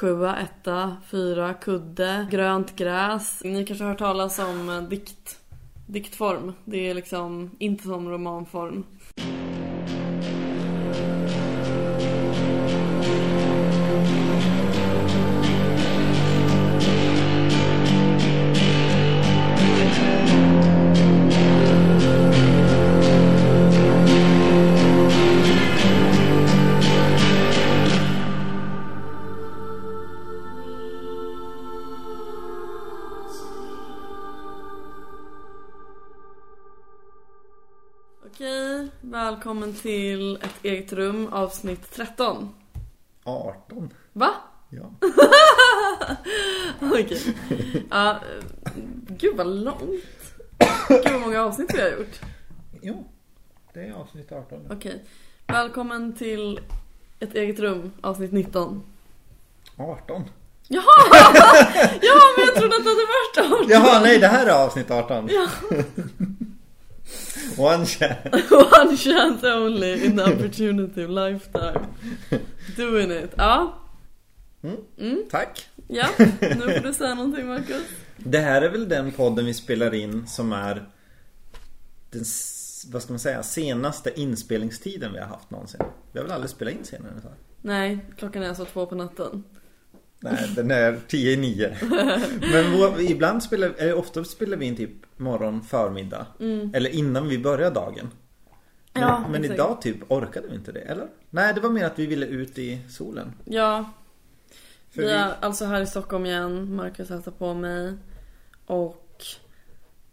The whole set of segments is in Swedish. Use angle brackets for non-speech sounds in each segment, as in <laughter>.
sjua, etta, fyra, kudde, grönt gräs. Ni kanske har hört talas om eh, dikt, diktform. Det är liksom inte som romanform. Till ett eget rum avsnitt 13. 18. Va? Ja. <laughs> Okej. Ja, eh, gud vad långt. Gud vad många avsnitt vi har gjort. Jo, det är avsnitt 18. Okej. Välkommen till ett eget rum avsnitt 19. 18. Jaha! <laughs> Ja, men jag trodde att det hade varit 18. Jaha, nej det här är avsnitt 18. Ja. <laughs> One chance. <laughs> One chance only in the opportunity of lifetime. Doing it. Ja. Mm. Tack. Ja, nu får du säga någonting Marcus. Det här är väl den podden vi spelar in som är den, vad ska man säga, senaste inspelningstiden vi har haft någonsin. Vi har väl aldrig spelat in senare här? Nej, klockan är alltså två på natten. Nej, den är 10 i 9. Men vår, ibland spelar, ofta spelar vi in typ morgon, förmiddag. Eller innan vi börjar dagen. Men, Ja, men idag typ orkade vi inte det, eller? Nej, det var mer att vi ville ut i solen. Ja, För vi vi- är alltså här i Stockholm igen. Marcus hälsar på mig. Och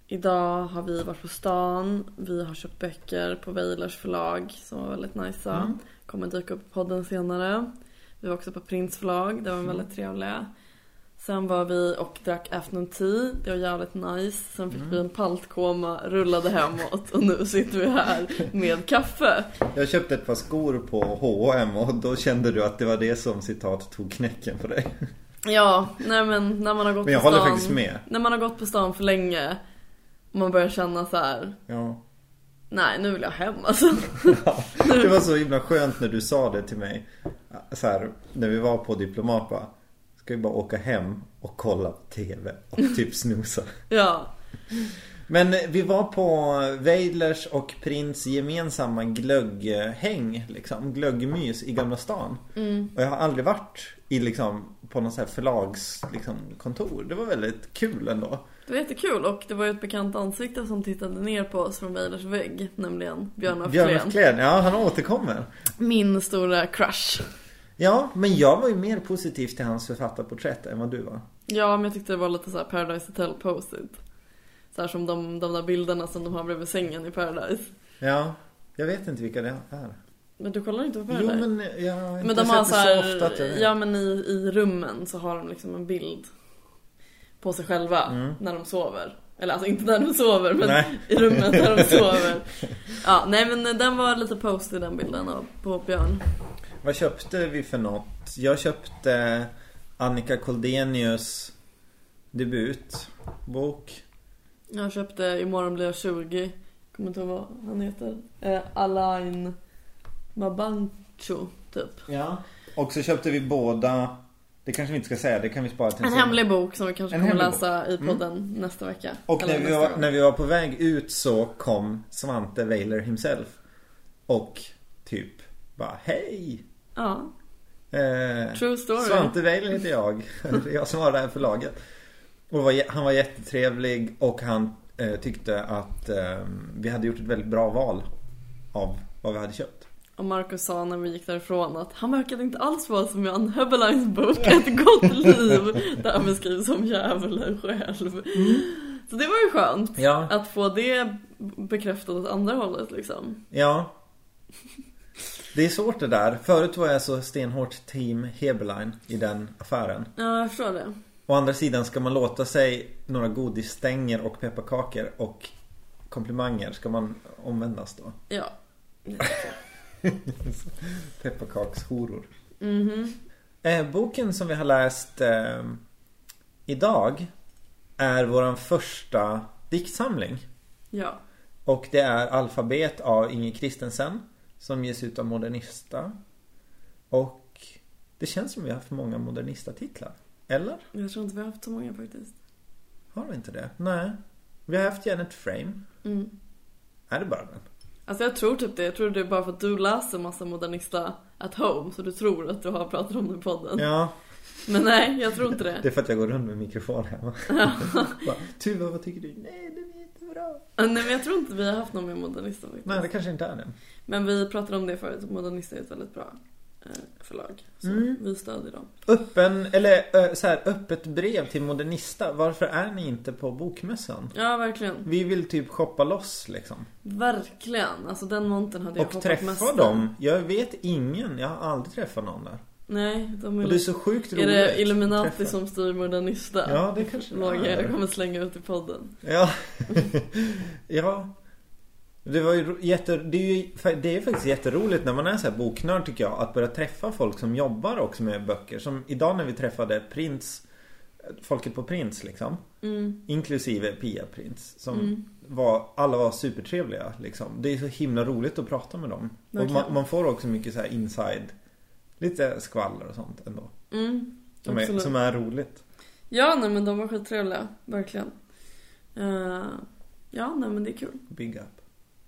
idag har vi varit på stan. Vi har köpt böcker på Weilers förlag som var väldigt nice. Mm. Kommer dyka upp i podden senare. Vi var också på Prins förlag. Det var Mm. väldigt trevliga. Sen var vi och drack afternoon tea. Det var jävligt nice. Sen fick Mm. vi en paltkoma, rullade hemåt och nu sitter vi här med kaffe. Jag köpte ett par skor på H&M och då kände du att det var det som citat tog knäcken på dig. Ja, nej men när man har gått Men jag på håller stan, faktiskt med. När man har gått på stan för länge och man börjar känna så här. Ja. nej nu vill jag hem alltså. <laughs> Det var så himla skönt när du sa det till mig. Så här, när vi var på Diplomat bara. Ska vi bara åka hem och kolla på TV och <laughs> typ snusa. ja, Men vi var på Weidlers och Prins gemensamma glögghäng, liksom, glöggmys i Gamla stan. Och jag har aldrig varit i liksom, på någon sån här förlags liksom, kontor. Det var väldigt kul ändå. det var jättekul och det var ju ett bekant ansikte som tittade ner på oss från Weilers vägg. Nämligen Björn af Björn af ja han återkommer. Min stora crush. Ja, men jag var ju mer positiv till hans författarporträtt än vad du var. Ja men jag tyckte det var lite så här Paradise Hotel posted. Så här som de, de där bilderna som de har bredvid sängen i Paradise. Ja, jag vet inte vilka det är. Men du kollar inte på Jo Paradise? men jag har inte Men de sett har så här, så ofta att jag vet. ja men i, i rummen så har de liksom en bild på sig själva Mm. när de sover. Eller alltså inte när de sover men Nej. i rummet när de <laughs> sover. Ja, nej men den var lite posted den bilden av, på Björn. Vad köpte vi för något? Jag köpte Annika Koldenius debutbok. Jag köpte Imorgon blir jag 20. Kommer inte ihåg vad han heter. Eh, Alain Mabancho typ. Ja. Och så köpte vi båda Det kanske vi inte ska säga, det kan vi spara till En senare. hemlig bok som vi kanske En kommer läsa i podden nästa vecka. Och när vi, var, när vi var på väg ut så kom Svante Weiler himself Och typ bara hej Ja, eh, true story. Svante Weiler heter jag. <laughs> Det är jag som har det här förlaget Och var, han var jättetrevlig och han eh, tyckte att eh, vi hade gjort ett väldigt bra val Av vad vi hade köpt. Och Marcus sa när vi gick därifrån att han verkade inte alls vara som Jan Heberleins bok Ett gott liv. Där han beskrivs som djävulen själv. Så det var ju skönt Ja, att få det bekräftat åt andra hållet liksom. ja Det är svårt det där Förut var jag så stenhårt team Heberlein i den affären Ja, jag förstår det. Å andra sidan ska man låta sig några godisstänger och pepparkakor och komplimanger ska man omvändas då. Ja. <laughs> Pepparkakshoror. Mhm. Eh, boken som vi har läst eh, idag är våran första diktsamling. Ja. Och det är Alfabet av Inge Kristensen som ges ut av Modernista. Och Det känns som vi har haft många modernistatitlar. Eller? Jag tror inte vi har haft så många faktiskt. Har vi inte det? Nej. Vi har haft Janet Frame. Mm. Är det bara den? Alltså jag tror typ det. Jag tror det är bara för att du läser massa modernista at home. Så du tror att du har pratat om det i podden. Ja, Men nej, jag tror inte det. det är för att jag går runt med mikrofon hemma. <laughs> Tuva, vad tycker du? Nej, den jättebra. Nej men jag tror inte vi har haft någon med modernista faktiskt. Nej, det kanske inte är den. Men vi pratade om det förut. Modernista är ett väldigt bra eh, förlag. Så Mm. vi stödjer dem. Öppen, eller ö, så här, öppet brev till Modernista. Varför är ni inte på bokmässan? Ja, verkligen. Vi vill typ shoppa loss liksom. Verkligen. Alltså den montern hade jag Och hoppat träffa mest dem. Jag vet ingen. Jag har aldrig träffat någon där. Nej, de är, Och det är så sjukt roligt. Är det Illuminati som styr Modernista? Ja, det kanske det är. jag kommer slänga ut i podden. Ja. <laughs> ja. Det var ju jätte, det är ju det är faktiskt jätteroligt när man är så här boknörd tycker jag att börja träffa folk som jobbar också med böcker. Som idag när vi träffade Prins Folket på Prins liksom. Mm. Inklusive Pia Prins. Som Mm. var, alla var supertrevliga liksom. Det är så himla roligt att prata med dem. Och Verkligen. man, man får också mycket så här inside Lite skvaller och sånt ändå. Mm. Som är, som är roligt. Ja, nej men de var skittrevliga. Verkligen. Eh, ja, nej men det är kul. Big up.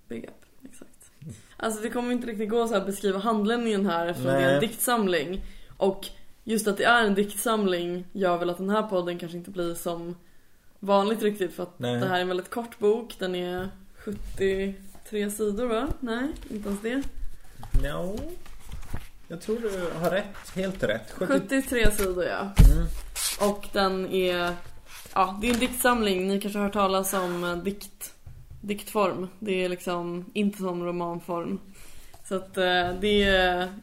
Big up. Exakt. Alltså det kommer inte riktigt gå så att beskriva handledningen här eftersom det är Nej. en diktsamling. Och just att det är en diktsamling gör väl att den här podden kanske inte blir som vanligt riktigt för att Nej. det här är en väldigt kort bok. Den är 73 sidor va? Nej, inte ens det. No. Jag tror du har rätt. Helt rätt. 70... 73 sidor ja. Mm. Och den är, ja det är en diktsamling. Ni kanske har hört talas om eh, dikt, diktform. Det är liksom inte som romanform. Så att eh, det är,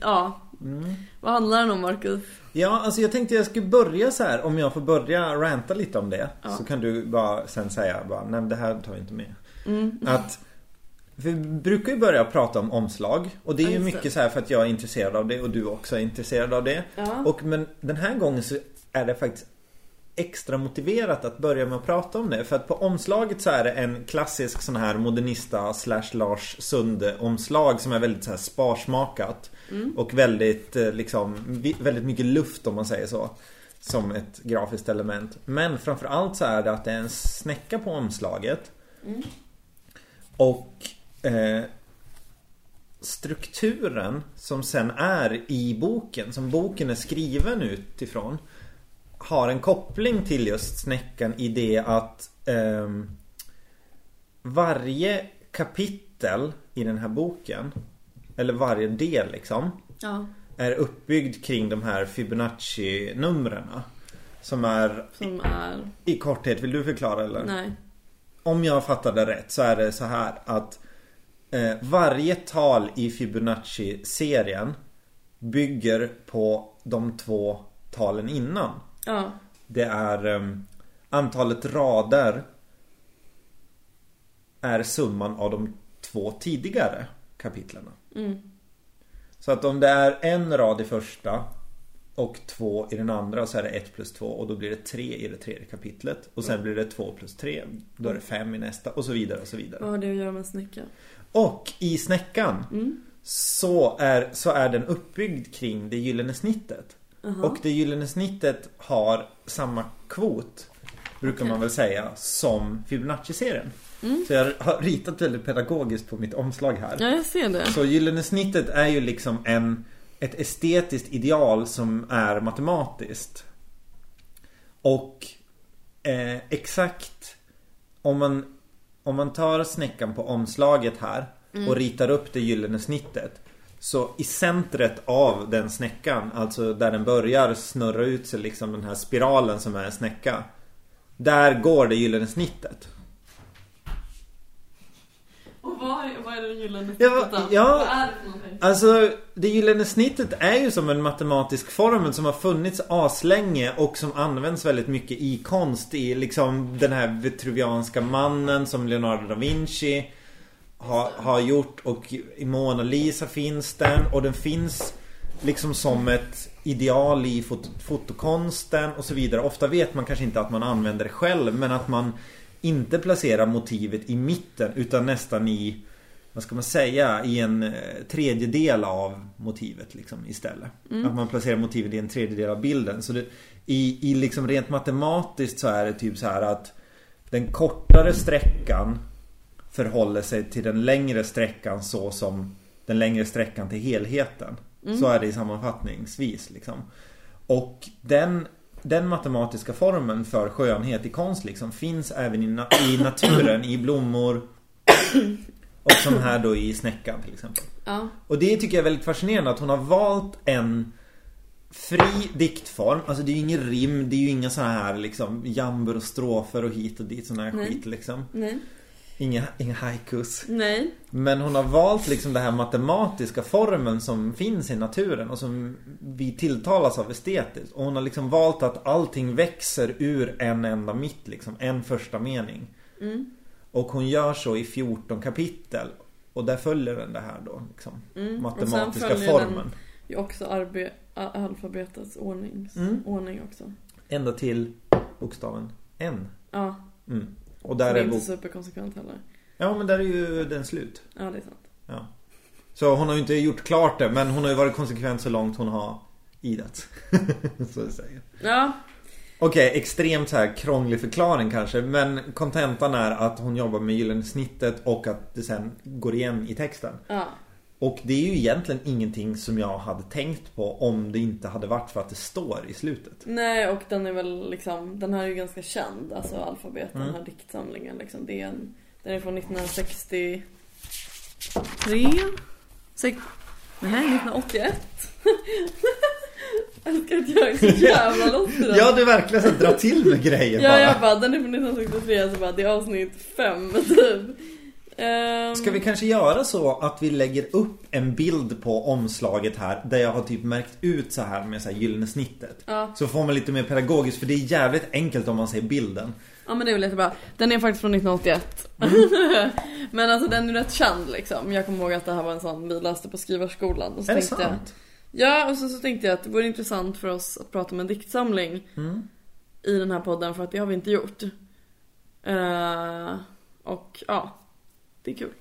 ja. Mm. Vad handlar den om Marcus? Ja, alltså jag tänkte jag skulle börja så här. Om jag får börja ranta lite om det. Ja. Så kan du bara sen säga bara, nej det här tar vi inte med. Mm. Att vi brukar ju börja prata om omslag. Och det är ju just mycket så här för att jag är intresserad av det och du också är intresserad av det. Ja. Och men den här gången så är det faktiskt extra motiverat att börja med att prata om det. För att på omslaget så är det en klassisk sån här modernista slash Lars Sunde omslag som är väldigt så här sparsmakat. Och väldigt eh, liksom, väldigt mycket luft om man säger så. Som ett grafiskt element. Men framförallt så är det att det är en snäcka på omslaget. Och eh, strukturen som sen är i boken, som boken är skriven utifrån har en koppling till just snäckan i det att ehm, varje kapitel i den här boken eller varje del liksom ja. är uppbyggd kring de här Fibonacci-numren som är Som är, i korthet, vill du förklara eller? nej. Om jag fattade rätt så är det så här att eh, varje tal i Fibonacci-serien bygger på de två talen innan. Ja. Det är eh, antalet rader är summan av de två tidigare kapitlen. Mm. Så att om det är en rad i första och två i den andra så är det ett plus två och då blir det tre i det tredje kapitlet. Och sen blir det två plus tre. Då är det fem i nästa och så vidare och så vidare. Vad har det att göra med snäcka? Och i snäckan Mm. så är, så är den uppbyggd kring det gyllene snittet. Jaha. Och det gyllene snittet har samma kvot Brukar man väl säga som Fibonacci-serien. Mm. Så jag har ritat väldigt pedagogiskt på mitt omslag här. Ja, jag ser det. Så gyllene snittet är ju liksom en, ett estetiskt ideal som är matematiskt. Och eh, exakt om man, om man tar snäckan på omslaget här och ritar upp det gyllene snittet. Så i centret av den snäckan, alltså där den börjar snurra ut sig liksom den här spiralen som är en snäcka. Där går det gyllene snittet. Och vad är, vad är det gyllene Ja, snittet då? ja. Vad är det för någonting? Alltså, det gyllene snittet är ju som en matematisk formel som har funnits aslänge och som används väldigt mycket i konst. I liksom den här vitruvianska mannen som Leonardo da Vinci har, har gjort och i Mona Lisa finns den och den finns liksom som ett ideal i fot fotokonsten och så vidare. Ofta vet man kanske inte att man använder det själv men att man inte placerar motivet i mitten utan nästan i vad ska man säga, i en eh, tredjedel av motivet liksom istället. Att man placerar motivet i en tredjedel av bilden. Så det, i, i liksom rent matematiskt så är det typ så här att den kortare sträckan förhåller sig till den längre sträckan så som den längre sträckan till helheten. Så är det i sammanfattningsvis liksom. Och den, den matematiska formeln för skönhet i konst liksom finns även i, na- i naturen, i blommor och som här då i snäckan till exempel. Ja. Och det tycker jag är väldigt fascinerande att hon har valt en fri diktform. Alltså det är ju ingen rim, det är ju inga såna här liksom jambor och strofer och hit och dit sån här Nej. skit liksom. Nej. Inga, inga haikus. Nej. Men hon har valt liksom den här matematiska formen som finns i naturen och som vi tilltalas av estetiskt. Och hon har liksom valt att allting växer ur en enda mitt liksom, en första mening. Mm. Och hon gör så i 14 kapitel. Och där följer den det här då liksom, Mm. matematiska och sen formen. Den också arbe- alfabetets ordnings, Mm. ordning också. Ända till bokstaven N. Ja. Mm. Och där det är är inte superkonsekvent heller. Ja men där är ju den slut. Ja, det är sant. Ja. Så hon har ju inte gjort klart det men hon har ju varit konsekvent så långt hon har idat. <laughs> så att säga. Ja. Okej, extremt så här krånglig förklaring kanske men kontentan är att hon jobbar med gyllene snittet och att det sen går igen i texten. Ja. Och det är ju egentligen ingenting som jag hade tänkt på om det inte hade varit för att det står i slutet. Nej, och den är väl liksom, den här är ju ganska känd, alltså alfabet, Mm. den här diktsamlingen liksom. Det är en, den är från 1963? Sex, nej, 1981. <laughs> Jag älskar att jag är så <laughs> jävla lost i den. Ja, du verkligen så dra till med grejer Ja, bara. jag bara, den är från 1963, så bara, det är avsnitt 5 <laughs> typ. Ehm, Ska vi kanske göra så att vi lägger upp en bild på omslaget här där jag har typ märkt ut så här med så här gyllene snittet. Ja. Så får man lite mer pedagogiskt för det är jävligt enkelt om man ser bilden. Ja men det är väl jättebra. Den är faktiskt från 1981. Mm. <laughs> men alltså den är rätt känd liksom. Jag kommer ihåg att det här var en sån vi läste på skrivarskolan. Och så är det tänkte jag, sant? Ja och så, så tänkte jag att det vore intressant för oss att prata om en diktsamling Mm. i den här podden för att det har vi inte gjort. Eh, och ja, det är kul.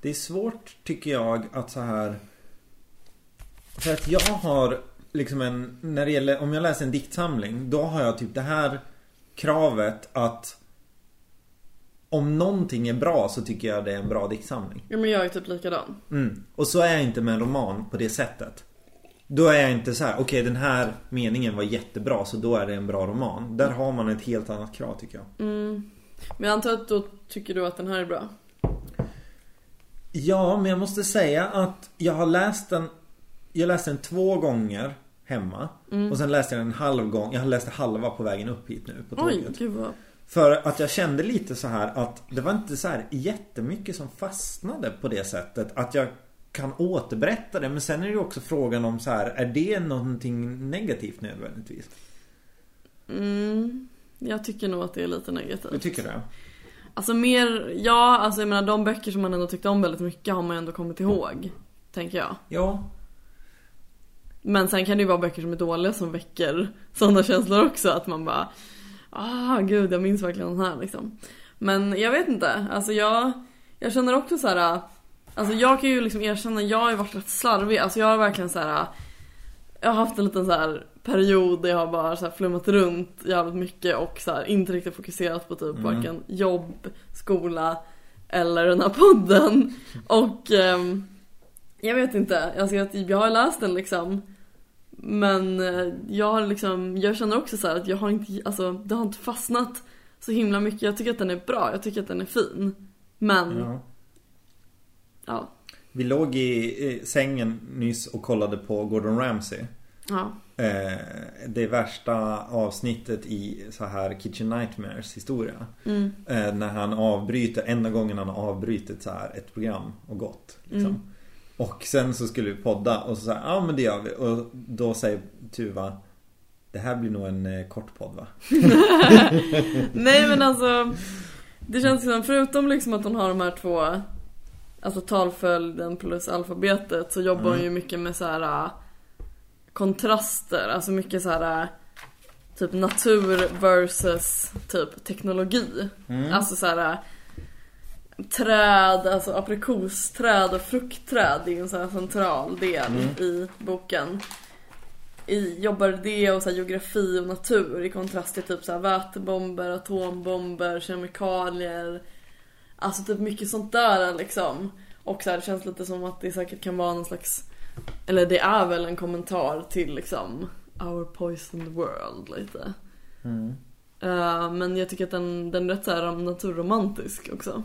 Det är svårt tycker jag att så här För att jag har liksom en När det gäller, om jag läser en diktsamling Då har jag typ det här kravet att Om någonting är bra så tycker jag det är en bra diktsamling Ja men jag är typ likadan. mm. Och så är jag inte med en roman på det sättet Då är jag inte så här: okej den här meningen var jättebra så då är det en bra roman Där har man ett helt annat krav tycker jag Mm. Men jag antar att då tycker du att den här är bra? Ja, men jag måste säga att jag har läst den Jag läste den två gånger hemma Mm. Och sen läste jag den en halv gång Jag har läst halva på vägen upp hit nu på Oj, tåget gud vad... För att jag kände lite så här att Det var inte så här jättemycket som fastnade på det sättet Att jag kan återberätta det Men sen är det ju också frågan om så här Är det någonting negativt nödvändigtvis? Mm. Jag tycker nog att det är lite Du negativt. tycker det? Alltså mer, ja alltså jag menar de böcker som man ändå tyckte om väldigt mycket har man ju ändå kommit ihåg. Tänker jag. Ja Men sen kan det ju vara böcker som är dåliga som väcker sådana känslor också. Att man bara, ah gud jag minns verkligen den här liksom. Men jag vet inte, alltså jag, jag känner också så här. Alltså jag kan ju liksom erkänna, jag har ju varit rätt slarvig. Alltså jag har verkligen så här. Jag har haft en liten så här period där jag har bara så här flummat runt jävligt mycket och så här inte riktigt fokuserat på typ Mm. varken jobb, skola eller den här podden. <laughs> Och ehm, jag vet inte, jag, jag har läst den liksom. Men eh, jag har liksom, jag känner också så här att jag har inte, alltså det har inte fastnat så himla mycket. Jag tycker att den är bra, jag tycker att den är fin. Men, ja. ja. Vi låg i i sängen nyss och kollade på Gordon Ramsay Ja. Eh, det värsta avsnittet i så här Kitchen Nightmares historia. Mm. Eh, när han avbryter, enda gången han har avbrutit så här ett program och gått. Liksom. Mm. Och sen så skulle vi podda och så säger ja men det gör vi. Och då säger Tuva Det här blir nog en eh, kort podd va? <laughs> Nej men alltså, det känns som förutom liksom att hon har de här två, alltså talföljden plus alfabetet så jobbar hon Mm. ju mycket med så här kontraster, alltså mycket så här äh, typ natur versus typ teknologi. Mm. Alltså så här. träd, alltså aprikosträd och fruktträd är ju en sån här central del i boken. I, jobbar det och så här geografi och natur i kontrast till typ så här vätebomber, atombomber, kemikalier. Alltså typ mycket sånt där liksom. Och så här, det känns lite som att det säkert kan vara någon slags Eller det är väl en kommentar till liksom Our poisoned world lite. Eh, men jag tycker att den, den är rätt så här naturromantisk också.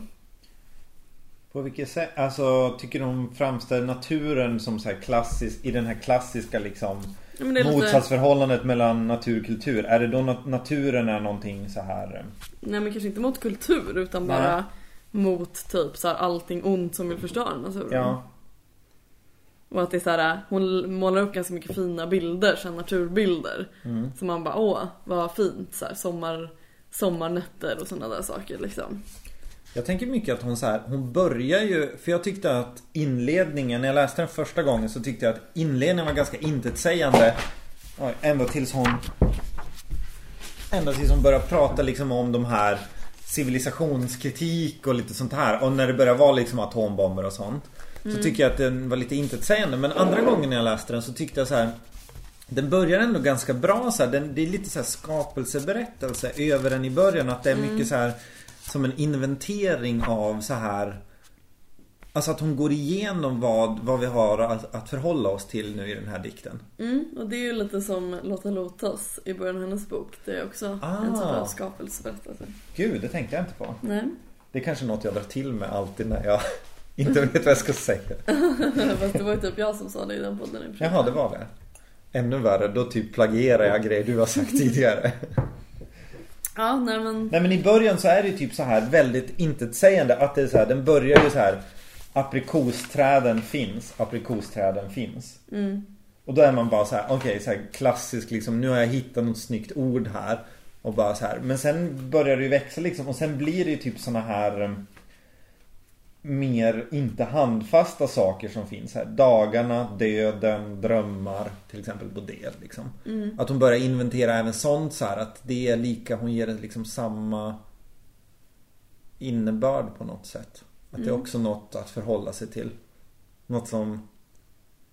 På vilket sätt? Alltså tycker de framställer naturen som så här klassisk i den här klassiska liksom Ja, lite- motsatsförhållandet mellan natur och kultur? Är det då nat- naturen är någonting så här eh, Nej men kanske inte mot kultur utan Nej. bara mot typ så här allting ont som vill förstöra naturen. Ja, Och att det är så här, hon målar upp ganska mycket fina bilder, så naturbilder. Mm. Så man bara åh vad fint så här, sommar, sommarnätter och sådana där saker liksom. Jag tänker mycket att hon så här, hon börjar ju, för jag tyckte att inledningen, när jag läste den första gången så tyckte jag att inledningen var ganska intetsägande. Oj, Ända tills hon Ända tills hon börjar prata liksom om de här civilisationskritik och lite sånt här. Och när det börjar vara liksom atombomber och sånt. Så tycker jag att den var lite intetsägande. Men andra gången när jag läste den så tyckte jag så här. Den börjar ändå ganska bra så här. Den, det är lite så här skapelseberättelse över den i början. Att det är mycket så här som en inventering av så här Alltså att hon går igenom vad, vad vi har att, att förhålla oss till nu i den här dikten. Mm, och det är ju lite som Lotta Lotas i början av hennes bok. Det är också Ah. en typ av skapelseberättelse. Gud, det tänkte jag inte på. Nej. Det är kanske något jag drar till med alltid när jag inte vet vad jag ska säga. <laughs> Fast det var ju typ jag som sa det i den podden i. Jaha, det var det. Ännu värre, då typ plagierar jag grejer du har sagt <laughs> tidigare. Ja, nej men. Nej men i början så är det ju typ så här väldigt intetsägande att det är så här, den börjar ju så här Aprikosträden finns, aprikosträden finns. Mm. Och då är man bara så här, okej så här klassisk liksom, nu har jag hittat något snyggt ord här. Och bara så här, men sen börjar det ju växa liksom och sen blir det ju typ såna här eh, mer inte handfasta saker som finns här. Dagarna, döden, drömmar till exempel på det liksom. Att hon börjar inventera även sånt så här att det är lika, hon ger det liksom samma innebörd på något sätt. Att det är också något att förhålla sig till. Något som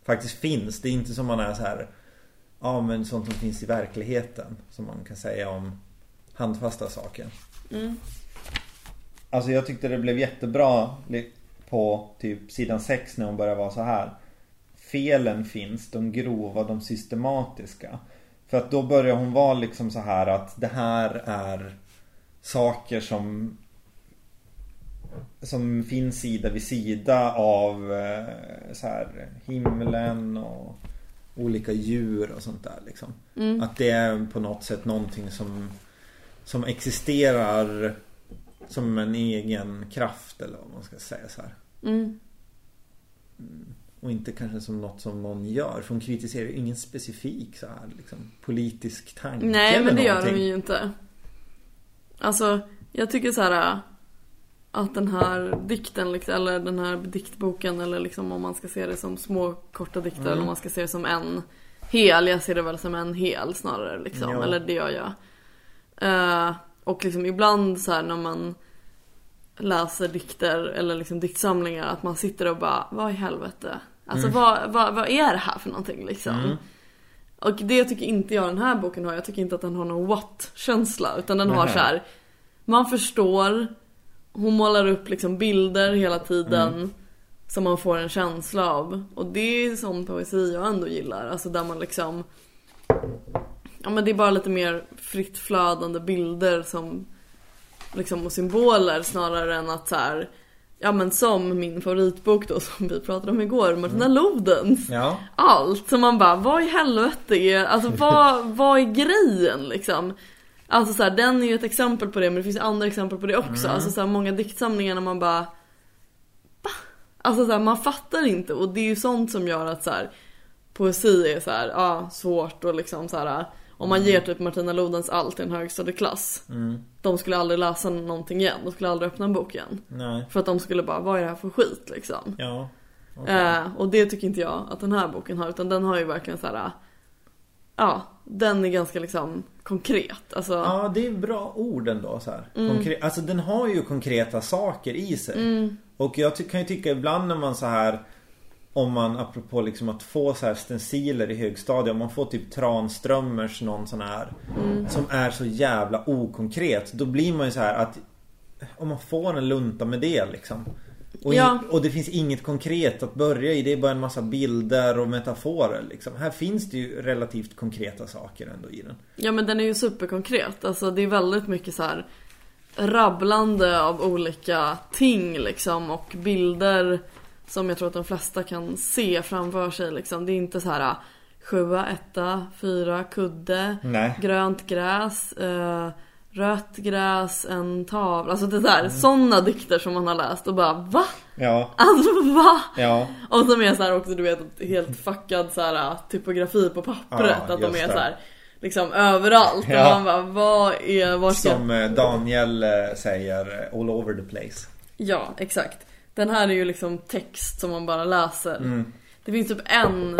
faktiskt finns. Det är inte som man är så här Ja men sånt som finns i verkligheten. Som man kan säga om handfasta saker. Mm. Alltså jag tyckte det blev jättebra på typ sidan 6 när hon börjar vara så här. Felen finns, de grova, de systematiska. För att då börjar hon vara liksom så här att det här är saker som som finns sida vid sida av eh, så här himlen och olika djur och sånt där liksom. Att det är på något sätt någonting som som existerar som en egen kraft eller vad man ska säga så här. Mm. Och inte kanske som något som någon gör. För hon kritiserar ju ingen specifik så här liksom politisk tanke Nej eller men det gör någonting. de ju inte. Alltså, jag tycker så här att den här dikten, liksom, eller den här diktboken, eller liksom om man ska se det som små korta dikter, Mm. eller om man ska se det som en hel. Jag ser det väl som en hel snarare liksom, Ja. eller det gör jag. Eh, och liksom ibland så här när man läser dikter eller liksom diktsamlingar att man sitter och bara, vad i helvete? Alltså vad, vad, vad är det här för någonting liksom? Mm. Och det tycker inte jag den här boken har. Jag tycker inte att den har någon what-känsla. Utan den har Nähä. så här. Man förstår. Hon målar upp liksom bilder hela tiden. Mm. Som man får en känsla av. Och det är sån poesi jag ändå gillar. Alltså där man liksom. Ja men det är bara lite mer fritt flödande bilder som. Liksom och symboler snarare än att så här. Ja men som min favoritbok då <laughs> som vi pratade om igår. Martina Lodens Ja. allt. Så man bara, vad i helvete är, alltså <laughs> vad, vad är grejen liksom? Alltså så här, den är ju ett exempel på det men det finns andra exempel på det också. Alltså så här, många diktsamlingar när man bara "Va?" Alltså så här, man fattar inte och det är ju sånt som gör att så här, poesi är så här, ja svårt och liksom så här. Om man ger typ Martina Lodens allt i en högstadieklass. Mm. De skulle aldrig läsa någonting igen, de skulle aldrig öppna en bok igen. Nej. För att de skulle bara, vad är det här för skit liksom? Ja. Okej. Eh, och det tycker inte jag att den här boken har utan den har ju verkligen så här. ja, den är ganska liksom konkret. Alltså, Ja, det är bra ord ändå så här. Mm. Konkre- alltså den har ju konkreta saker i sig. Och jag kan ju tycka ibland när man så här om man apropå liksom att få så här stenciler i högstadiet. Om man får typ Tranströmers någon sån här. Mm. Som är så jävla okonkret. Då blir man ju så här att om man får en lunta med det liksom. Och, i, Ja. och det finns inget konkret att börja i. Det är bara en massa bilder och metaforer liksom. Här finns det ju relativt konkreta saker ändå i den. Ja men den är ju superkonkret. Alltså det är väldigt mycket så här rabblande av olika ting liksom och bilder som jag tror att de flesta kan se framför sig liksom. Det är inte så här sjua, etta, fyra, kudde, Nej. grönt gräs, eh, rött gräs, en tavla. Alltså det där, sådana dikter som man har läst och bara va? Ja. Alltså va? Ja. Och som är så här också du vet helt fuckad så här typografi på pappret. Ja, att de är det. så här liksom överallt. Ja. Och man bara vad är, var ska Som eh, Daniel eh, säger, all over the place. Ja, exakt. Den här är ju liksom text som man bara läser. Mm. Det finns typ en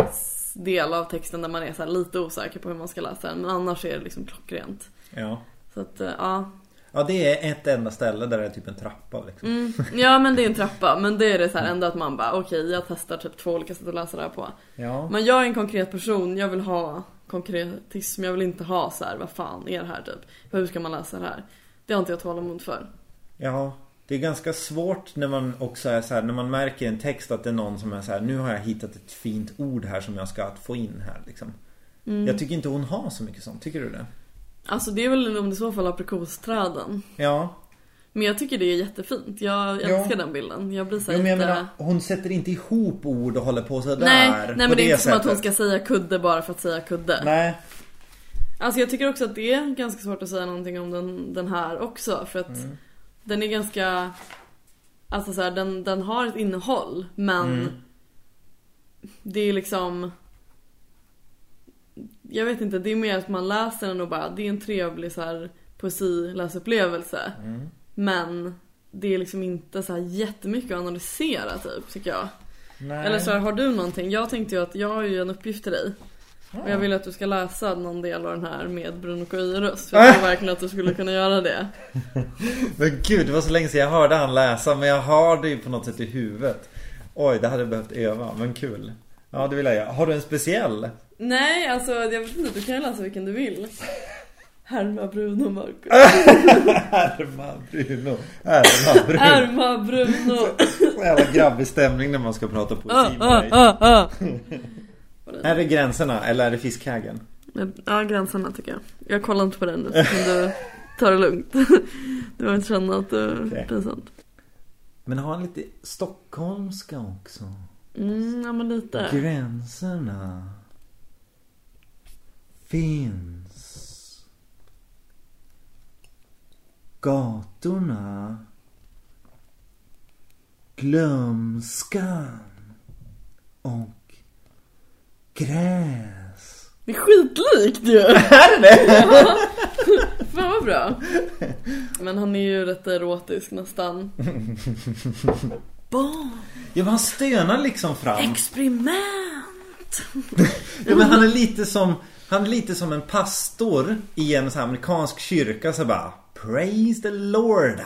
del av texten där man är lite osäker på hur man ska läsa den. Men annars är det liksom klockrent. Ja. Så att, eh, ja. Ja, det är ett enda ställe där det är typ en trappa liksom. Mm. Ja men det är en <laughs> trappa. Men det är det så här ändå att man bara okej jag testar typ två olika sätt att läsa det här på. Ja. Men jag är en konkret person. Jag vill ha konkretism. Jag vill inte ha så här vad fan är det här typ. Hur ska man läsa det här? Det har inte jag tålamod för. Ja. Det är ganska svårt när man också är så här, när man märker en text att det är någon som är så här, nu har jag hittat ett fint ord här som jag ska få in här liksom. Mm. Jag tycker inte hon har så mycket sånt, tycker du det? Alltså det är väl om det i så fall aprikosträden. Ja. Men jag tycker det är jättefint. Jag Ja. älskar den bilden. Jag blir så Jo, men jag jätte... menar, hon sätter inte ihop ord och håller på sådär. Nej, nej men det är inte som att hon sättet. ska säga kudde bara för att säga kudde. Nej. Alltså jag tycker också att det är ganska svårt att säga någonting om den, den här också. För att Mm. Den är ganska... Alltså så här, den, den har ett innehåll men Mm. det är liksom... Jag vet inte, det är mer att man läser den och bara, det är en trevlig så här poesiläsupplevelse. Mm. Men det är liksom inte så här jättemycket att analysera typ, tycker jag. Nej. Eller så här, har du någonting? Jag tänkte ju att jag har ju en uppgift till dig. Och jag vill att du ska läsa någon del av den här med Bruno Coirus. För jag <laughs> tror verkligen att du skulle kunna göra det. <laughs> Men gud, det var så länge sedan jag hörde han läsa men jag har det ju på något sätt i huvudet. Oj, det hade jag behövt öva, men kul. Ja, det vill jag göra. Har du en speciell? Nej, alltså jag vet inte, du kan ju läsa vilken du vill. <laughs> Härma Bruno Marcus. Härma Bruno. Härma Bruno. Härma Bruno. Så jävla grabbig stämning när man ska prata Ah, poesi med ah, dig. ah, ah. Är det gränserna eller är det fiskhägen? Ja, gränserna tycker jag. Jag kollar inte på den nu, så du ta det lugnt. <laughs> Du behöver inte känna att det är Okej. pinsamt. Men har han lite stockholmska också? Mm, ja men lite. Gränserna finns. Gatorna. Glömskan. Och gräs. Det är skitlikt ju! <laughs> Är det Ja. <laughs> Fan vad bra. Men han är ju rätt erotisk nästan. Barn, Ja men han stönar liksom fram. experiment! <laughs> Ja, men han är lite som Han är lite som en pastor i en sån här amerikansk kyrka så bara Praise the Lord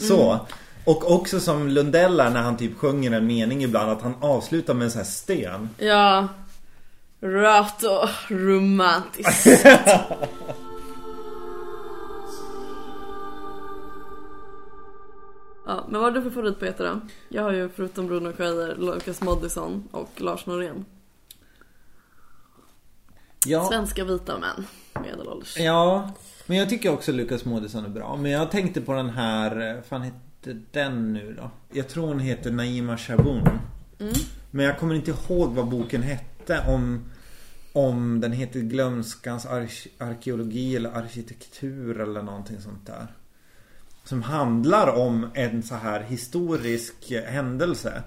Så Och också som Lundell är när han typ sjunger en mening ibland att han avslutar med en sån här sten Ja. Rött och romantiskt. <laughs> Ja, men vad har du för favoritpoeter då? Jag har ju förutom Bruno Schreier, Lukas Moodysson och Lars Norén. Ja, Svenska vita män, medelålders. ja Men jag tycker också Lukas Moodysson är bra Men jag tänkte på den här eh, fan hette den nu då? Jag tror hon heter Naima Shaboon Mm. Men jag kommer inte ihåg vad boken hette om Om den heter Glömskans ark- arkeologi eller arkitektur eller någonting sånt där Som handlar om en så här historisk händelse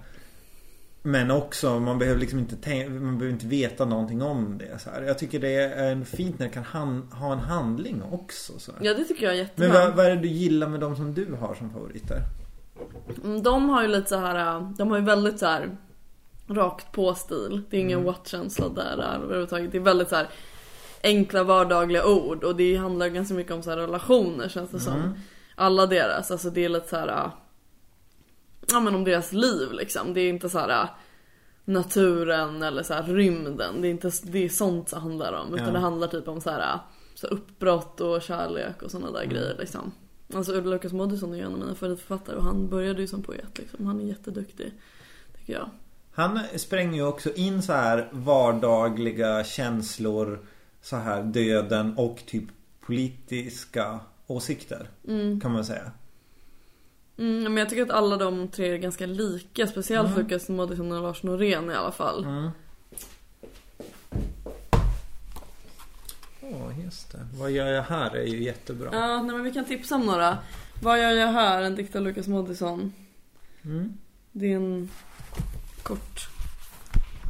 Men också, man behöver liksom inte tänka, man behöver inte veta någonting om det så här. Jag tycker det är fint när det kan han, ha en handling också så här. Ja, det tycker jag är jättebra. Men vad, vad är det du gillar med de som du har som favoriter? Mm, De har ju lite så här, äh, de har ju väldigt så här rakt på stil. Det är ingen Mm. what-känsla där, där överhuvudtaget. Det är väldigt så här enkla vardagliga ord och det handlar ganska mycket om så här relationer känns det som. Alla deras, alltså det är lite så här. Ja men om deras liv liksom. Det är inte så här naturen eller så här rymden. Det är inte det är sånt det handlar om. Utan Ja. det handlar typ om så här, så här uppbrott och kärlek och sådana där grejer liksom. Alltså Lukas Moodysson är ju en av mina favoritförfattare och han började ju som poet liksom. Han är jätteduktig. Tycker jag. Han spränger ju också in så här vardagliga känslor, så här döden och typ politiska åsikter. Kan man säga. Mm, men jag tycker att alla de tre är ganska lika. Speciellt Lukas Moodysson och Lars Norén i alla fall. Mm. Åh, just det. Vad gör jag här är ju jättebra. Ja, nej, men vi kan tipsa om några. Vad gör jag här? En dikt av Lukas Moodysson. Mm. Det är en kort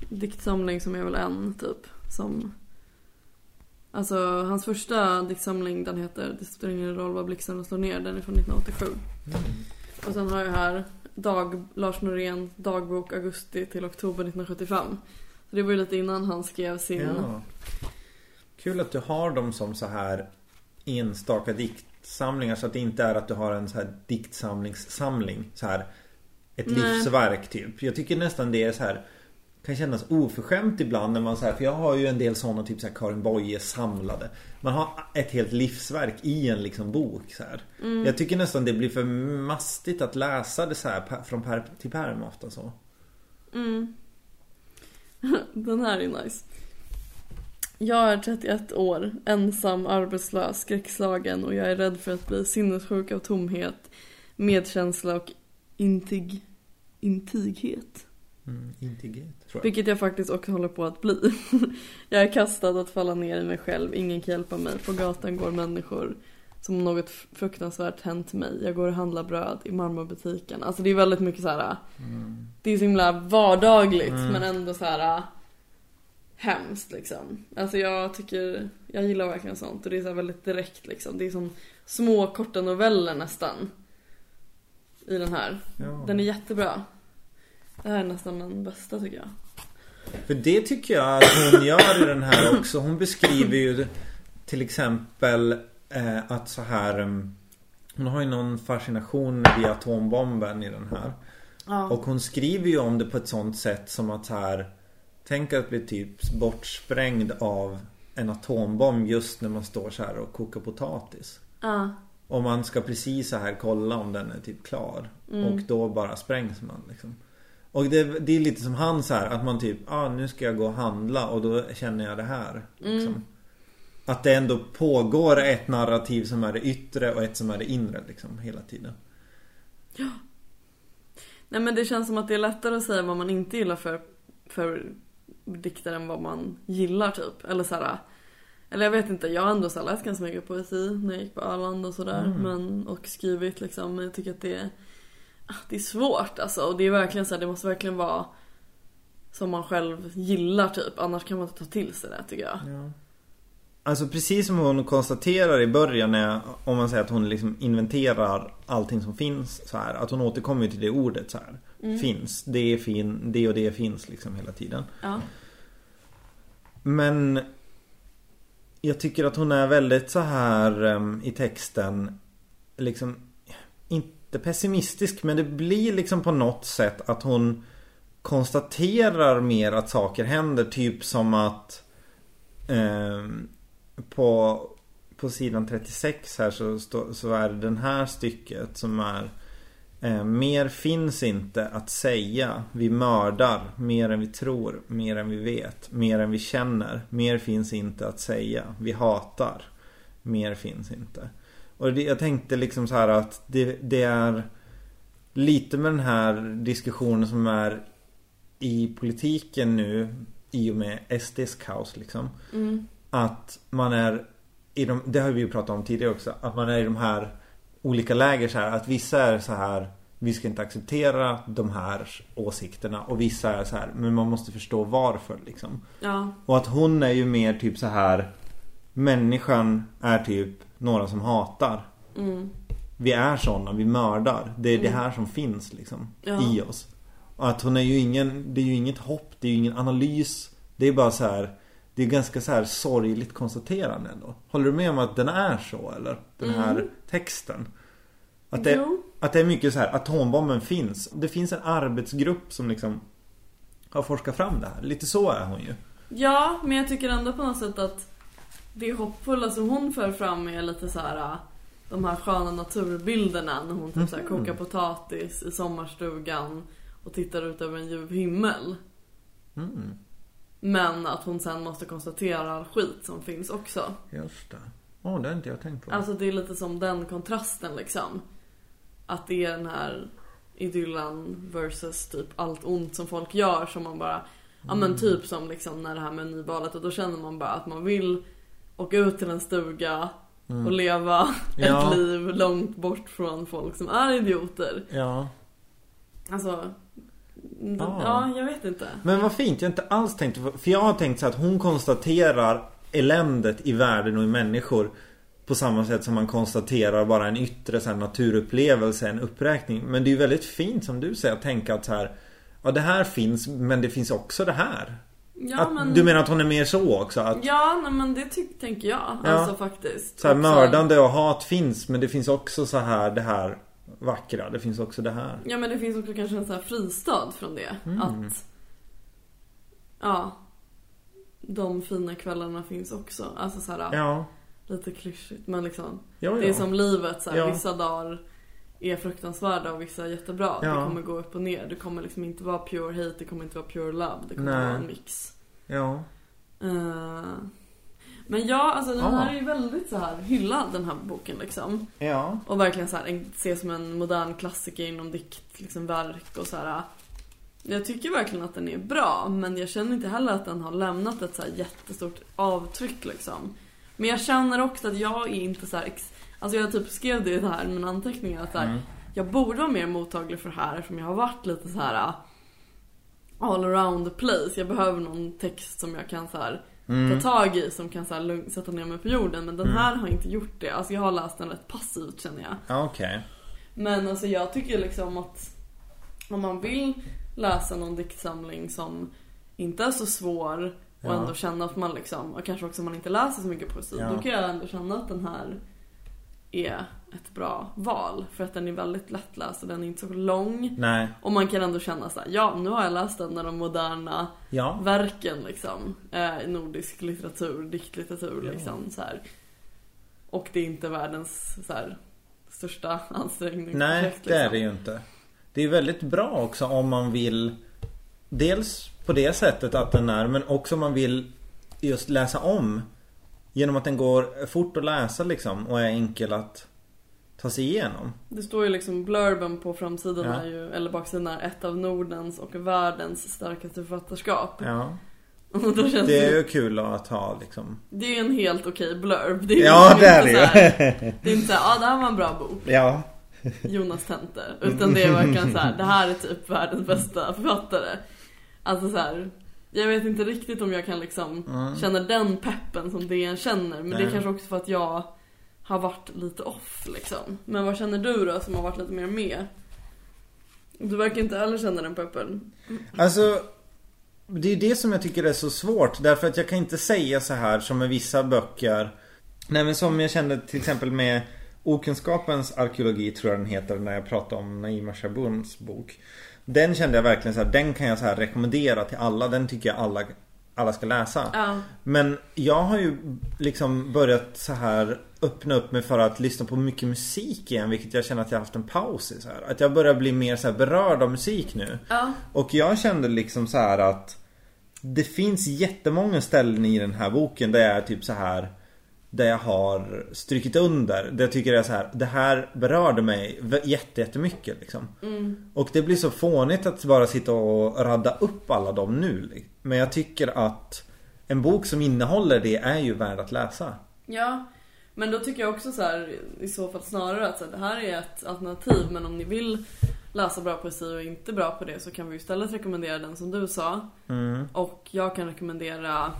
diktsamling som är väl en typ. Som... Alltså hans första diktsamling den heter Det spelar ingen roll vad blixten slår ner. Den är från 1987. Och sen har jag här dag, Lars Norén dagbok augusti till oktober 1975. Så det var ju lite innan han skrev sin... Ja. Kul att du har dem som så här enstaka diktsamlingar så att det inte är att du har en så här diktsamlingssamling så här ett Nej. livsverk typ. Jag tycker nästan det är så här kan kännas oförskämt ibland när man så här, för jag har ju en del sådana typ så här Karin Boye samlade. Man har ett helt livsverk i en liksom bok så här. Jag tycker nästan det blir för mastigt att läsa det så här från pärm till pärm ofta så. Mm. <laughs> Den här är nice. Jag är 31 år, ensam, arbetslös, skräckslagen och jag är rädd för att bli sinnessjuk av tomhet, medkänsla och intig... intighet. Mm, integritet tror jag. Vilket jag faktiskt också håller på att bli. <laughs> jag är kastad att falla ner i mig själv, ingen kan hjälpa mig. På gatan går människor som om något fruktansvärt hänt mig. Jag går och handlar bröd i marmorbutiken. Alltså det är väldigt mycket så här. Det är så himla vardagligt men ändå så här hemskt liksom. Alltså jag tycker, jag gillar verkligen sånt och det är så väldigt direkt liksom. Det är som små korta noveller nästan. I den här. Ja. Den är jättebra. Det här är nästan den bästa tycker jag. För det tycker jag att hon gör i den här också. Hon beskriver ju till exempel eh, att så här mm, Hon har ju någon fascination vid atombomben i den här. Ja. Och hon skriver ju om det på ett sånt sätt som att så här Tänk att bli typ bortsprängd av en atombomb just när man står så här och kokar potatis. Ja. Och man ska precis så här kolla om den är typ klar. Och då bara sprängs man liksom. Och det, det är lite som han så här att man typ, ah, nu ska jag gå och handla och då känner jag det här. Liksom. Att det ändå pågår ett narrativ som är det yttre och ett som är det inre liksom hela tiden. Nej men det känns som att det är lättare att säga vad man inte gillar för, för dikter än vad man gillar typ. Eller så här, Eller jag vet inte, jag har ändå så läst ganska mycket poesi när jag gick på Öland och sådär. Men, och skrivit liksom. Men jag tycker att det är, det är svårt alltså. Och det är verkligen så här, det måste verkligen vara som man själv gillar typ. Annars kan man inte ta till sig det tycker jag. Alltså precis som hon konstaterar i början när, om man säger att hon liksom inventerar allting som finns så här. Att hon återkommer till det ordet så här. Finns, det är fin, det och det finns liksom hela tiden. Ja. Men jag tycker att hon är väldigt så här em, i texten liksom inte pessimistisk men det blir liksom på något sätt att hon konstaterar mer att saker händer typ som att eh, på, på sidan 36 här så, stå, så är det den här stycket som är Eh, mer finns inte att säga. Vi mördar mer än vi tror, mer än vi vet, mer än vi känner. Mer finns inte att säga. Vi hatar. Mer finns inte. Och det, jag tänkte liksom så här att det, det är lite med den här diskussionen som är i politiken nu i och med SDs kaos liksom. Att man är i de, det har vi ju pratat om tidigare också, att man är i de här olika läger så här att vissa är så här vi ska inte acceptera de här åsikterna och vissa är så här men man måste förstå varför liksom. Ja. Och att hon är ju mer typ så här människan är typ några som hatar. Vi är sådana, vi mördar. Det är det här som finns liksom Ja. i oss. Och att hon är ju ingen, det är ju inget hopp, det är ju ingen analys. Det är bara så här det är ganska så här sorgligt konstaterande ändå. Håller du med om att den är så eller? Den här texten. Att det, Jo. att det är mycket så här, atombomben finns. Det finns en arbetsgrupp som liksom har forskat fram det här. Lite så är hon ju. Ja, men jag tycker ändå på något sätt att det hoppfulla som hon för fram är lite så här äh, de här sköna naturbilderna när hon typ så här kokar potatis i sommarstugan och tittar ut över en ljuv himmel. Mm, Men att hon sen måste konstatera all skit som finns också. just det. Åh, det har inte jag tänkt på. Alltså det är lite som den kontrasten liksom. Att det är den här idyllen versus typ allt ont som folk gör som man bara Ja men typ som liksom när det här med nyvalet och då känner man bara att man vill åka ut till en stuga och leva <laughs> Ja. ett liv långt bort från folk som är idioter. Ja. Alltså, Ah. ja jag vet inte. Men vad fint, jag har inte alls tänkt För jag har tänkt så att hon konstaterar eländet i världen och i människor på samma sätt som man konstaterar bara en yttre så här, naturupplevelse, en uppräkning. Men det är ju väldigt fint som du säger att tänka att så här Ja det här finns men det finns också det här. Ja att, men, Du menar att hon är mer så också? Att ja nej, men det ty- tänker jag. Ja. Alltså faktiskt. så här, mördande och hat finns men det finns också så här det här vackra. Det finns också det här. Ja men det finns också kanske en sån här fristad från det. Mm. Att Ja De fina kvällarna finns också. Alltså så här, Ja. lite klyschigt men liksom Ja, ja. Det är som livet så här, vissa dagar är fruktansvärda och vissa är jättebra. Ja. Det kommer gå upp och ner. Det kommer liksom inte vara pure hate, det kommer inte vara pure love. Det kommer Nej. vara en mix. Ja. Eh, men ja, alltså den Ja. här är ju väldigt så här hyllad den här boken liksom. Ja. Och verkligen så här, en- ses som en modern klassiker inom dikt, liksom verk och så här. Jag tycker verkligen att den är bra, men jag känner inte heller att den har lämnat ett så här jättestort avtryck liksom. Men jag känner också att jag är inte så här, ex- alltså jag typ skrev det i det här mina anteckningar att så här, Mm. jag borde vara mer mottaglig för det här eftersom jag har varit lite så här uh, all around the place. Jag behöver någon text som jag kan så här Mm. ta tag i som kan så här sätta ner mig på jorden. Men den här har inte gjort det. Alltså jag har läst den rätt passivt känner jag. Ja, okej. Men alltså jag tycker liksom att om man vill läsa någon diktsamling som inte är så svår och Ja. ändå känna att man liksom, och kanske också om man inte läser så mycket poesi, Ja. då kan jag ändå känna att den här är ett bra val. För att den är väldigt lättläst och den är inte så lång. Nej. Och man kan ändå känna så här, ja nu har jag läst en av de moderna Ja. verken liksom. Eh, nordisk litteratur, diktlitteratur Ja. liksom så här. Och det är inte världens så här, största ansträngning. Nej, det är det ju inte. Det är väldigt bra också om man vill Dels på det sättet att den är men också om man vill just läsa om Genom att den går fort att läsa liksom och är enkel att ta sig igenom. Det står ju liksom blurben på framsidan Ja. är ju, eller baksidan är ett av Nordens och världens starkaste författarskap. Ja. <laughs> Det är ju kul att ha liksom. det är ju en helt okej blurb. Det är Ja, det är inte det så ju. här- <laughs> Det är inte såhär, ja ah, det här var en bra bok. Ja. Jonas Tenter. Utan det är verkligen så här, det här är typ världens bästa författare. Alltså så här, jag vet inte riktigt om jag kan liksom Mm. känna den peppen som DN känner. Men det Nej. är kanske också för att jag har varit lite off liksom. Men vad känner du då som har varit lite mer med? Du verkar inte heller känna den peppen. Alltså Det är det som jag tycker är så svårt därför att jag kan inte säga så här som med vissa böcker Nej men som jag kände till exempel med Okunskapens arkeologi tror jag den heter när jag pratade om Naima Shabuns bok Den kände jag verkligen så här, den kan jag så här rekommendera till alla, den tycker jag alla, alla ska läsa Ja. Men jag har ju liksom börjat så här öppna upp mig för att lyssna på mycket musik igen vilket jag känner att jag har haft en paus i så här. Att jag börjar bli mer så berörd av musik nu Ja. och jag kände liksom så här att Det finns jättemånga ställen i den här boken där jag är typ så här Där jag har strykit under Där jag tycker är så här Det här berörde mig jättemycket liksom Mm. Och det blir så fånigt att bara sitta och radda upp alla dem nu Men jag tycker att En bok som innehåller det är ju värd att läsa Ja. Men då tycker jag också så här, i så fall snarare att så här, det här är ett alternativ men om ni vill läsa bra poesi och inte bra på det så kan vi istället rekommendera den som du sa. mm. Och jag kan rekommendera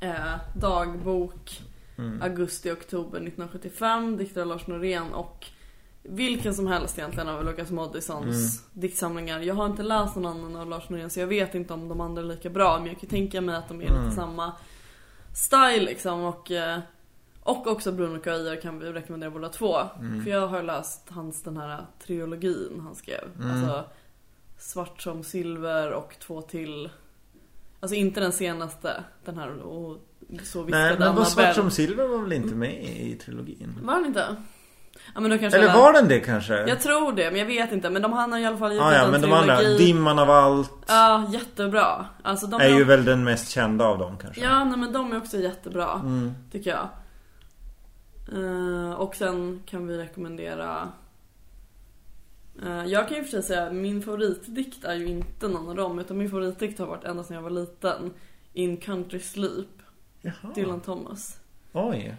eh, dagbok Mm. augusti-oktober 1975, diktare Lars Norén och vilken som helst egentligen av Lukas Moodyssons diktsamlingar. Jag har inte läst någon annan av Lars Norén så jag vet inte om de andra är lika bra. Men jag kan tänka mig att de är lite samma style liksom. Och, eh, och också Bruno Köijer kan vi rekommendera båda två. För jag har läst hans den här trilogin han skrev. Alltså Svart som silver och två till. Alltså inte den senaste. Den här och så Nej, men Annabelle. Svart som silver var väl inte med i trilogin? Var den inte? Ja men då kanske Eller var den det kanske? Jag tror det, men jag vet inte. Men de han har i alla fall gjort ah, ja, en men de andra, trilogi. Dimman av allt Ja, jättebra. Alltså de är ju väl den mest kända av dem kanske. Ja, nej, men de är också jättebra. Mm. Tycker jag. Eh, och sen kan vi rekommendera... Eh, jag kan ju för sig säga min favoritdikt är ju inte någon av dem. Utan min favoritdikt har varit ända sedan jag var liten. In Country Sleep, Jaha. Dylan Thomas. Oj.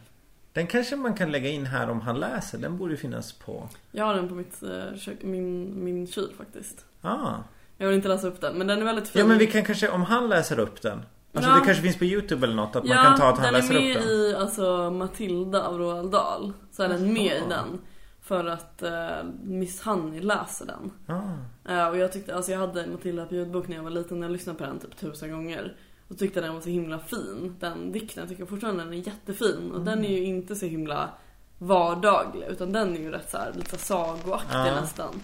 Den kanske man kan lägga in här om han läser. Den borde finnas på... Jag har den på mitt, eh, kök, min, min kyl faktiskt. Ah. Jag vill inte läsa upp den, men den är väldigt fin. Ja men vi kan kanske, om han läser upp den. Alltså Ja. det kanske finns på Youtube eller något att Ja, man kan ta att han den läser är upp med den. i alltså, Matilda av Roald Dahl. Så är den med i den. För att eh, Miss Honey läser den. Ah. Eh, och jag tyckte, alltså jag hade Matilda på ljudbok när jag var liten. Jag lyssnade på den typ tusen gånger. Och tyckte den var så himla fin. Den dikten. Jag tycker fortfarande den är jättefin. Och den är ju inte så himla vardaglig. Utan den är ju rätt så här, lite sagoaktig Ja. nästan.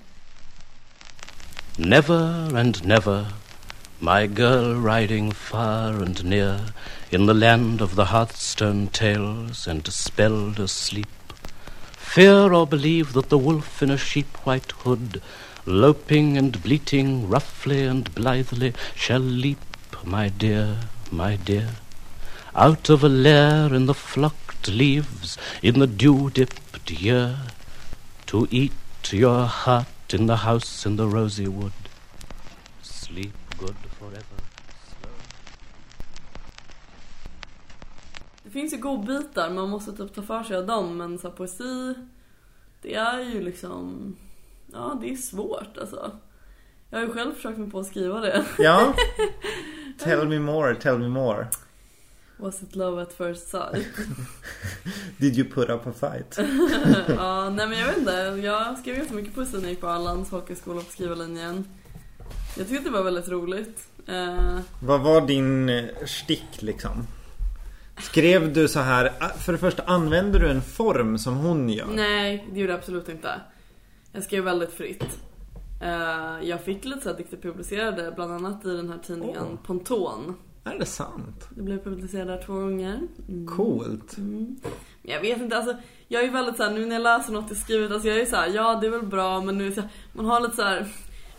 Never and never, my girl riding far and near, in the land of the Hearthstone tales and dispelled asleep. Fear or believe that the wolf in a sheep white hood, loping and bleating roughly and blithely, shall leap, my dear, my dear, out of a lair in the flocked leaves, in the dew-dipped year, to eat your heart in the house in the rosy wood. Sleep good forever. Det finns ju godbitar, man måste typ ta för sig av dem. Men så poesi, det är ju liksom... Ja, det är svårt alltså. Jag har ju själv försökt mig på att skriva det. Ja. <laughs> Tell me more, tell me more. Was it love at first sight? <laughs> Did you put up a fight? <laughs> ja, nej men jag vet inte. Jag skrev ganska mycket poesi när jag gick på Arlands folkhögskola på skrivarlinjen. Jag tyckte det var väldigt roligt. Eh, Vad var din eh, stick liksom? Skrev du så här, ah, för det första använder du en form som hon gör? nej, det gjorde jag absolut inte. Jag skrev väldigt fritt. Eh, jag fick lite så här dikter publicerade, bland annat i den här tidningen Åh. Ponton. Är det sant? Det blev publicerat där två gånger. Mm. Coolt. Men Jag vet inte, alltså jag är ju väldigt såhär, nu när jag läser något jag skrivit, alltså jag är såhär, ja det är väl bra men nu är det så här, man har lite såhär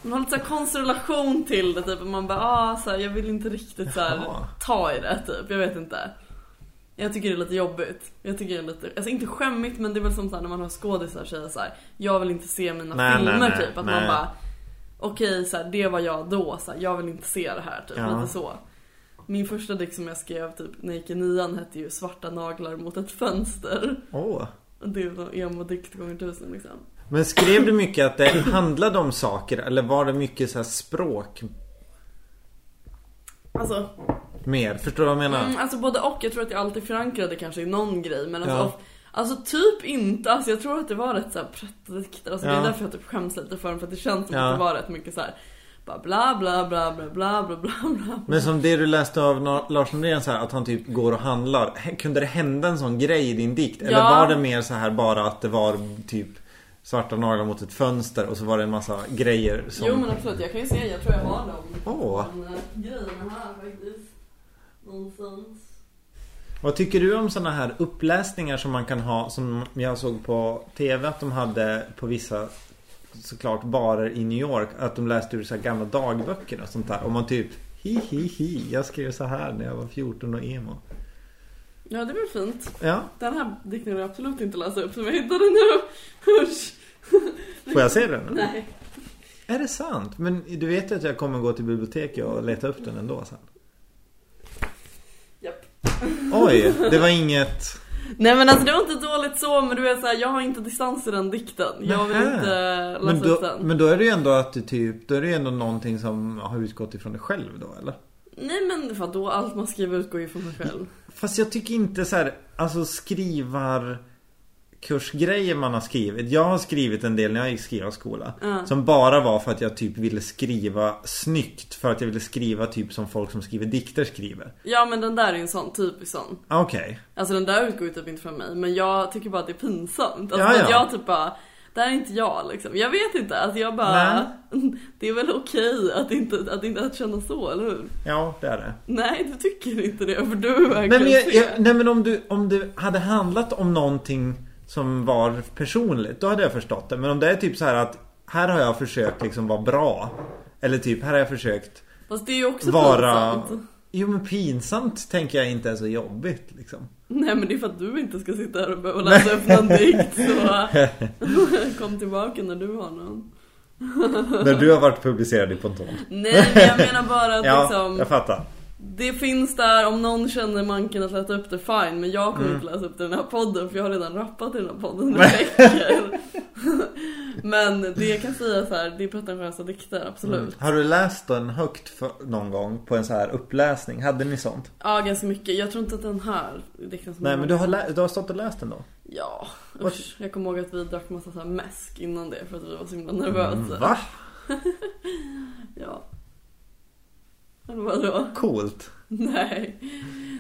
man har lite så här konstellation till det typ och man bara ah, så här, jag vill inte riktigt så här, Jaha. ta i det typ, jag vet inte. Jag tycker det är lite jobbigt. Jag tycker det är lite, alltså inte skämmigt men det är väl som så när man har skådisar säger så här, jag vill inte se mina Nej, filmer nej, nej, typ. Att man bara okej så här, det var jag då, så här, jag vill inte se det här typ, Ja. lite så. Min första dikt som jag skrev typ när jag gick i nian hette ju Svarta naglar mot ett fönster. Åh. Och Det var emo-dikt gånger tusen liksom. Men skrev du mycket att det handlade om saker eller var det mycket så här språk Alltså, mer. Förstår du vad jag menar? Mm, alltså både och. Jag tror att jag alltid förankrade kanske i någon grej. Men alltså, ja. alltså typ inte. Alltså jag tror att det var rätt såhär prättdikter. Alltså ja. det är därför jag typ skäms lite för dem. För att det känns som ja. att det var rätt mycket så här. Bla bla bla bla bla bla bla bla Men som det du läste av Lars Norén så här, att han typ går och handlar. Kunde det hända en sån grej i din dikt? Eller var det mer så här bara att det var typ svarta naglar mot ett fönster och så var det en massa grejer som... Jo men absolut, jag kan ju se, jag tror jag har dem. Åh! Oh. Eh, Grejerna här faktiskt. Någonstans. Vad tycker du om såna här uppläsningar som man kan ha som jag såg på TV att de hade på vissa såklart barer i New York att de läste ur så här gamla dagböcker och sånt där och man typ hi hi hi jag skrev så här när jag var 14 och emo. Ja det väl fint. Ja, Den här dikten vill jag absolut inte läsa upp som jag hittade nu. Usch. får jag se den? Nej. Är det sant? Men du vet ju att jag kommer gå till biblioteket och leta upp den ändå sen. Oj, det var inget... Nej men alltså det var inte dåligt så men du vet såhär, jag har inte distans i den dikten. Jag vill Nähä. inte läsa Men upp då, den. men då är det ju ändå att du typ, då är det ju ändå någonting som har utgått ifrån dig själv då eller? Nej men vadå, allt man skriver utgår ju från sig själv. Fast jag tycker inte så här, alltså skrivar kursgrejer man har skrivit. Jag har skrivit en del när jag gick skrivarskola. Som bara var för att jag typ ville skriva snyggt. För att jag ville skriva typ som folk som skriver dikter skriver. Ja men den där är en sån, typisk sån. Okej. Alltså den där utgår ju typ inte från mig, men jag tycker bara att det är pinsamt. Alltså Ja, att ja. jag typ bara, det här är inte jag liksom. Jag vet inte, alltså jag bara, <laughs> det är väl okej att inte, att inte att känna så, eller hur? Ja, det är det. Nej, du tycker inte det, för du är Nej verkligen men, jag, jag, nej men om, du, om det hade handlat om någonting som var personligt, då hade jag förstått det. Men om det är typ så här att här har jag försökt liksom vara bra. Eller typ, här har jag försökt Fast det är ju också vara... pinsamt. Jo men pinsamt tänker jag inte är så jobbigt liksom. Nej men det är för att du inte ska sitta här och behöva läsa upp någon dikt så <laughs> kom tillbaka när du har någon. När du har varit publicerad i Ponton. Nej men jag menar bara att Ja, liksom jag fattar. Det finns där, om någon känner manken att läsa upp det, fine. Men jag Mm. kommer inte läsa upp det i den här podden för jag har redan rappat i den här podden. Det räcker. <laughs> men det jag kan säga så här, det är pretentiösa dikter, absolut. Har du läst den högt för, någon gång på en så här uppläsning? Hade ni sånt? Ja, ganska mycket. Jag tror inte att den här dikten som Nej men du har, du har stått och läst den då? Ja, usch. Jag kommer ihåg att vi drack massa så här mäsk innan det för att vi var så himla nervösa. Va? <laughs> Ja. Vadå? Coolt. Nej.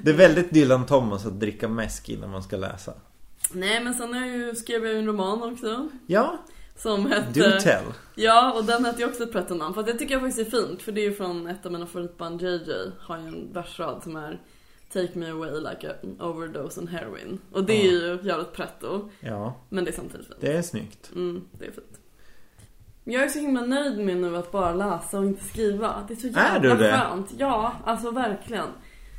Det är väldigt Dylan Thomas att dricka mäsk innan man ska läsa. Nej men sen har jag ju, skrev jag ju en roman också. Ja, Som hette... do tell. Ja, och den hette ju också ett prettonamn. För det tycker jag faktiskt är fint. För det är ju från ett av mina favoritband JJ. Har ju en versrad som är Take me away like an overdose on heroin. Och det är ju jävligt pretto. Ja, Men det är samtidigt fint. det är snyggt. Mm, det är fint. Jag är så himla nöjd med nu att bara läsa och inte skriva. Det är så Är jävla du det? skönt. Ja, alltså verkligen.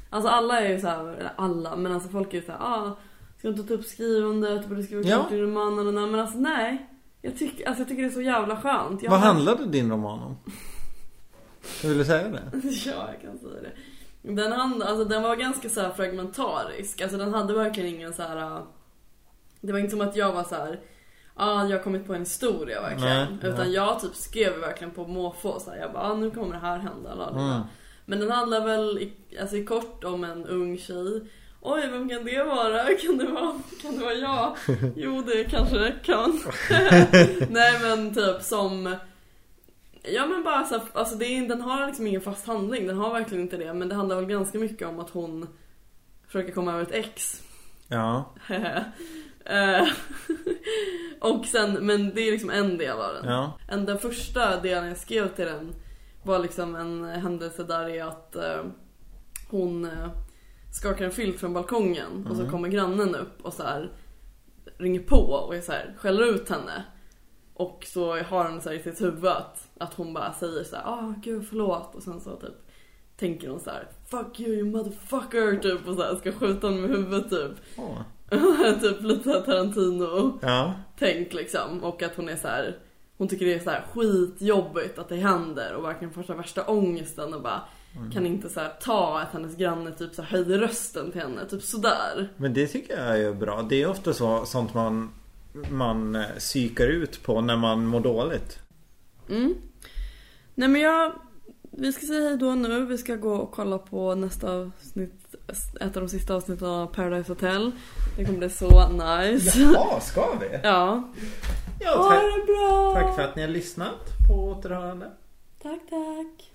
Alltså alla är ju så här, eller alla, men alltså folk är ju så här, ah, ska du inte ta upp skrivandet, du borde skriva Ja. klart din roman nåt. Men alltså nej. Jag tycker, alltså, jag tycker det är så jävla skönt. Jag Vad har- handlade din roman om? Jag ville säga det. <laughs> Ja, jag kan säga det. Den, hand, alltså, den var ganska så här fragmentarisk. Alltså den hade verkligen ingen så här. äh, Det var inte som att jag var så här. Ja, ah, jag har kommit på en historia verkligen. Nej, Utan nej. jag typ skrev verkligen på måfå. Så här, jag bara, ah, nu kommer det här hända. Mm. Men den handlar väl i, alltså, i kort om en ung tjej. Oj, vem kan det vara? <laughs> Kan det vara, kan det vara jag? <laughs> Jo, det kanske det kan. <laughs> Nej, men typ som... Ja men bara så här, alltså det är, den har liksom ingen fast handling, den har verkligen inte det. Men det handlar väl ganska mycket om att hon försöker komma över ett ex. Ja, <laughs> och sen, men det är liksom en del av den. ja. En, den första delen jag skrev till den var liksom en händelse där i att eh, hon eh, skakar en filt från balkongen och så kommer grannen upp och så här ringer på och så här, skäller ut henne. Och så har hon så här i sitt huvud att, att hon bara säger så här, ah gud förlåt och sen så typ tänker hon så här, fuck you you motherfucker typ och så här ska skjuta honom i huvudet typ. Åh. <laughs> typ lite Tarantino Ja. tänk liksom. Och att hon är så här. Hon tycker det är så här skitjobbigt att det händer och verkligen får så värsta ångesten och bara kan inte så här ta att hennes granne typ så här höjer rösten till henne, typ sådär. Men det tycker jag är bra. Det är ofta så, sånt man, man eh, psykar ut på när man mår dåligt. Mm. Nej men jag, vi ska säga hej då nu. Vi ska gå och kolla på nästa avsnitt, ett av de sista avsnitten av Paradise Hotel. Det kommer bli så nice. Jaha, ska vi? Ja. Ja, Ha det bra! tack för att ni har lyssnat på återhörande. Tack, tack.